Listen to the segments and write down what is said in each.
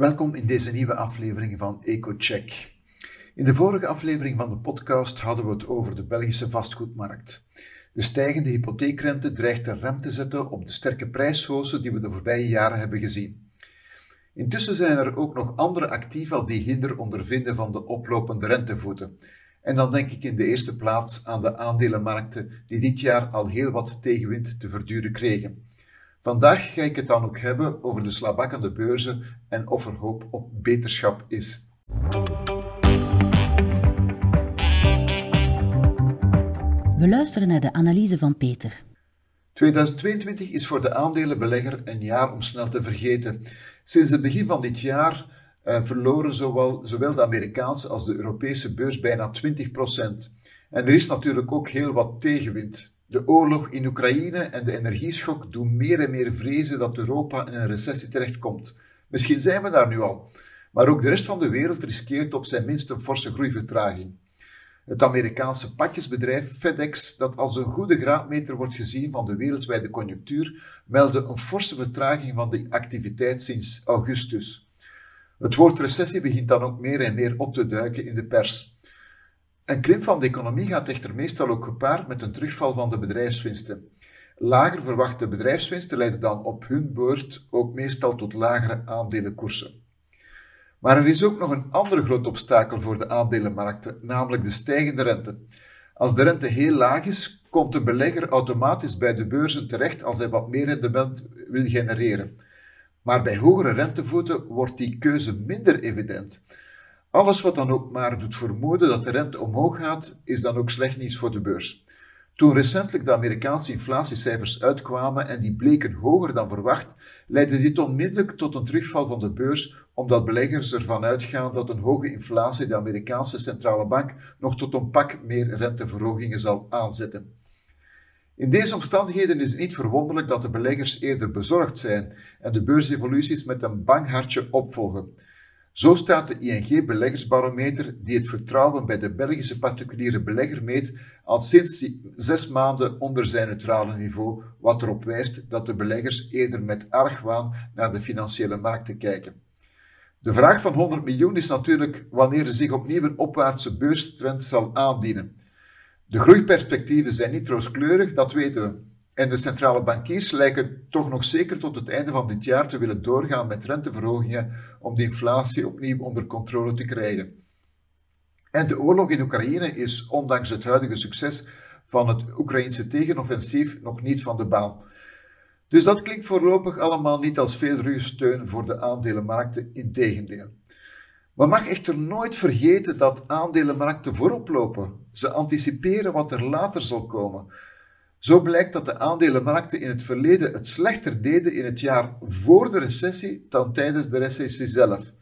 Welkom in deze nieuwe aflevering van EcoCheck. In de vorige aflevering van de podcast hadden we het over de Belgische vastgoedmarkt. De stijgende hypotheekrente dreigt een rem te zetten op de sterke prijshoogte die we de voorbije jaren hebben gezien. Intussen zijn er ook nog andere activa die hinder ondervinden van de oplopende rentevoeten. En dan denk ik in de eerste plaats aan de aandelenmarkten die dit jaar al heel wat tegenwind te verduren kregen. Vandaag ga ik het dan ook hebben over de slabakkende beurzen en of er hoop op beterschap is. We luisteren naar de analyse van Peter. 2022 is voor de aandelenbelegger een jaar om snel te vergeten. Sinds het begin van dit jaar uh, verloren zowel, zowel de Amerikaanse als de Europese beurs bijna 20%. En er is natuurlijk ook heel wat tegenwind. De oorlog in Oekraïne en de energieschok doen meer en meer vrezen dat Europa in een recessie terechtkomt. Misschien zijn we daar nu al, maar ook de rest van de wereld riskeert op zijn minst een forse groeivertraging. Het Amerikaanse pakjesbedrijf FedEx, dat als een goede graadmeter wordt gezien van de wereldwijde conjunctuur, meldde een forse vertraging van de activiteit sinds augustus. Het woord recessie begint dan ook meer en meer op te duiken in de pers. Een krimp van de economie gaat echter meestal ook gepaard met een terugval van de bedrijfswinsten. Lager verwachte bedrijfswinsten leiden dan op hun beurt ook meestal tot lagere aandelenkoersen. Maar er is ook nog een andere groot obstakel voor de aandelenmarkten, namelijk de stijgende rente. Als de rente heel laag is, komt een belegger automatisch bij de beurzen terecht als hij wat meer rendement wil genereren. Maar bij hogere rentevoeten wordt die keuze minder evident. Alles wat dan ook maar doet vermoeden dat de rente omhoog gaat, is dan ook slecht nieuws voor de beurs. Toen recentelijk de Amerikaanse inflatiecijfers uitkwamen en die bleken hoger dan verwacht, leidde dit onmiddellijk tot een terugval van de beurs, omdat beleggers ervan uitgaan dat een hoge inflatie de Amerikaanse centrale bank nog tot een pak meer renteverhogingen zal aanzetten. In deze omstandigheden is het niet verwonderlijk dat de beleggers eerder bezorgd zijn en de beursevoluties met een bang hartje opvolgen. Zo staat de ING beleggersbarometer, die het vertrouwen bij de Belgische particuliere belegger meet, al sinds zes maanden onder zijn neutrale niveau, wat erop wijst dat de beleggers eerder met argwaan naar de financiële markten kijken. De vraag van 100 miljoen is natuurlijk wanneer er zich opnieuw een opwaartse beurstrend zal aandienen. De groeiperspectieven zijn niet rooskleurig, dat weten we. En de centrale bankiers lijken toch nog zeker tot het einde van dit jaar te willen doorgaan met renteverhogingen om de inflatie opnieuw onder controle te krijgen. En de oorlog in Oekraïne is, ondanks het huidige succes van het Oekraïnse tegenoffensief, nog niet van de baan. Dus dat klinkt voorlopig allemaal niet als veel steun voor de aandelenmarkten, integendeel. Men mag echter nooit vergeten dat aandelenmarkten voorop lopen. Ze anticiperen wat er later zal komen. Zo blijkt dat de aandelenmarkten in het verleden het slechter deden in het jaar voor de recessie dan tijdens de recessie zelf.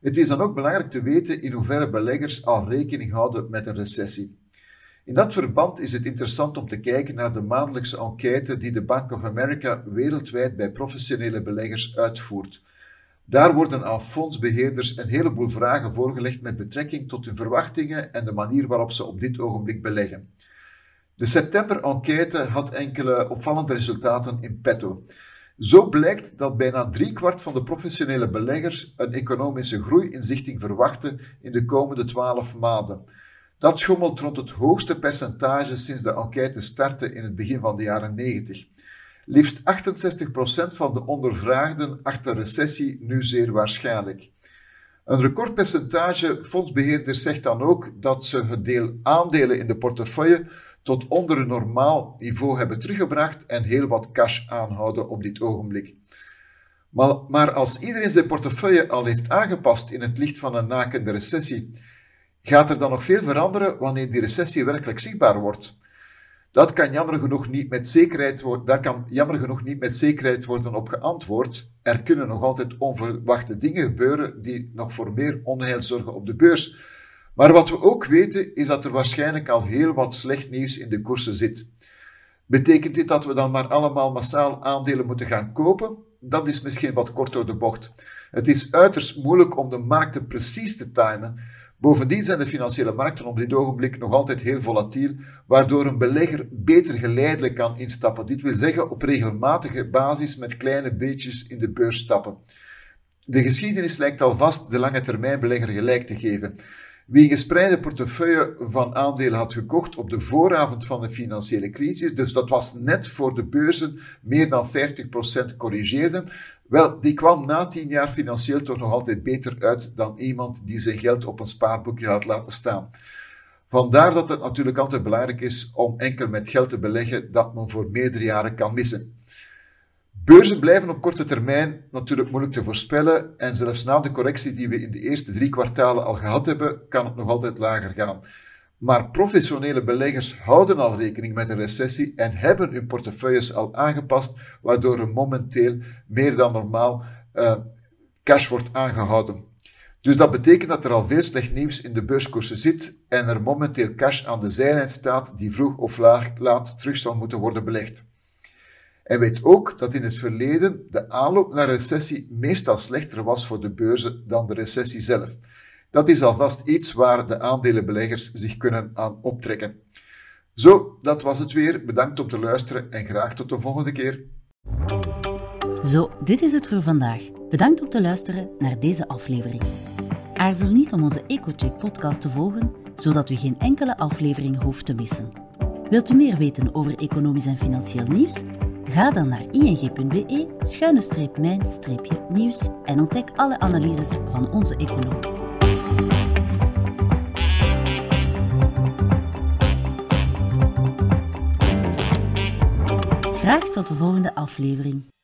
Het is dan ook belangrijk te weten in hoeverre beleggers al rekening houden met een recessie. In dat verband is het interessant om te kijken naar de maandelijkse enquête die de Bank of America wereldwijd bij professionele beleggers uitvoert. Daar worden aan fondsbeheerders een heleboel vragen voorgelegd met betrekking tot hun verwachtingen en de manier waarop ze op dit ogenblik beleggen. De september-enquête had enkele opvallende resultaten in petto. Zo blijkt dat bijna driekwart van de professionele beleggers een economische groeiinzichting verwachten in de komende twaalf maanden. Dat schommelt rond het hoogste percentage sinds de enquête startte in het begin van de jaren 90. Liefst 68% van de ondervraagden achter recessie nu zeer waarschijnlijk. Een recordpercentage fondsbeheerders zegt dan ook dat ze het deel aandelen in de portefeuille tot onder een normaal niveau hebben teruggebracht en heel wat cash aanhouden op dit ogenblik. Maar, maar als iedereen zijn portefeuille al heeft aangepast in het licht van een nakende recessie, gaat er dan nog veel veranderen wanneer die recessie werkelijk zichtbaar wordt? Dat kan jammer genoeg niet met zekerheid daar kan jammer genoeg niet met zekerheid worden op geantwoord. Er kunnen nog altijd onverwachte dingen gebeuren die nog voor meer onheil zorgen op de beurs. Maar wat we ook weten is dat er waarschijnlijk al heel wat slecht nieuws in de koersen zit. Betekent dit dat we dan maar allemaal massaal aandelen moeten gaan kopen? Dat is misschien wat kort door de bocht. Het is uiterst moeilijk om de markten precies te timen. Bovendien zijn de financiële markten op dit ogenblik nog altijd heel volatiel, waardoor een belegger beter geleidelijk kan instappen. Dit wil zeggen op regelmatige basis met kleine beetjes in de beurs stappen. De geschiedenis lijkt alvast de lange termijn belegger gelijk te geven. Wie gespreide portefeuille van aandelen had gekocht op de vooravond van de financiële crisis, dus dat was net voor de beurzen meer dan 50% corrigeerden, wel, die kwam na tien jaar financieel toch nog altijd beter uit dan iemand die zijn geld op een spaarboekje had laten staan. Vandaar dat het natuurlijk altijd belangrijk is om enkel met geld te beleggen dat men voor meerdere jaren kan missen. Beurzen blijven op korte termijn natuurlijk moeilijk te voorspellen en zelfs na de correctie die we in de eerste drie kwartalen al gehad hebben, kan het nog altijd lager gaan. Maar professionele beleggers houden al rekening met een recessie en hebben hun portefeuilles al aangepast, waardoor er momenteel meer dan normaal uh, cash wordt aangehouden. Dus dat betekent dat er al veel slecht nieuws in de beurskoersen zit en er momenteel cash aan de zijlijn staat die vroeg of laat terug zal moeten worden belegd. En weet ook dat in het verleden de aanloop naar recessie meestal slechter was voor de beurzen dan de recessie zelf. Dat is alvast iets waar de aandelenbeleggers zich kunnen aan optrekken. Zo, dat was het weer. Bedankt om te luisteren en graag tot de volgende keer. Zo, dit is het voor vandaag. Bedankt om te luisteren naar deze aflevering. Aarzel niet om onze EcoCheck podcast te volgen, zodat u geen enkele aflevering hoeft te missen. Wilt u meer weten over economisch en financieel nieuws? Ga dan naar ing.be-mijn-nieuws en ontdek alle analyses van onze econoom. Graag tot de volgende aflevering.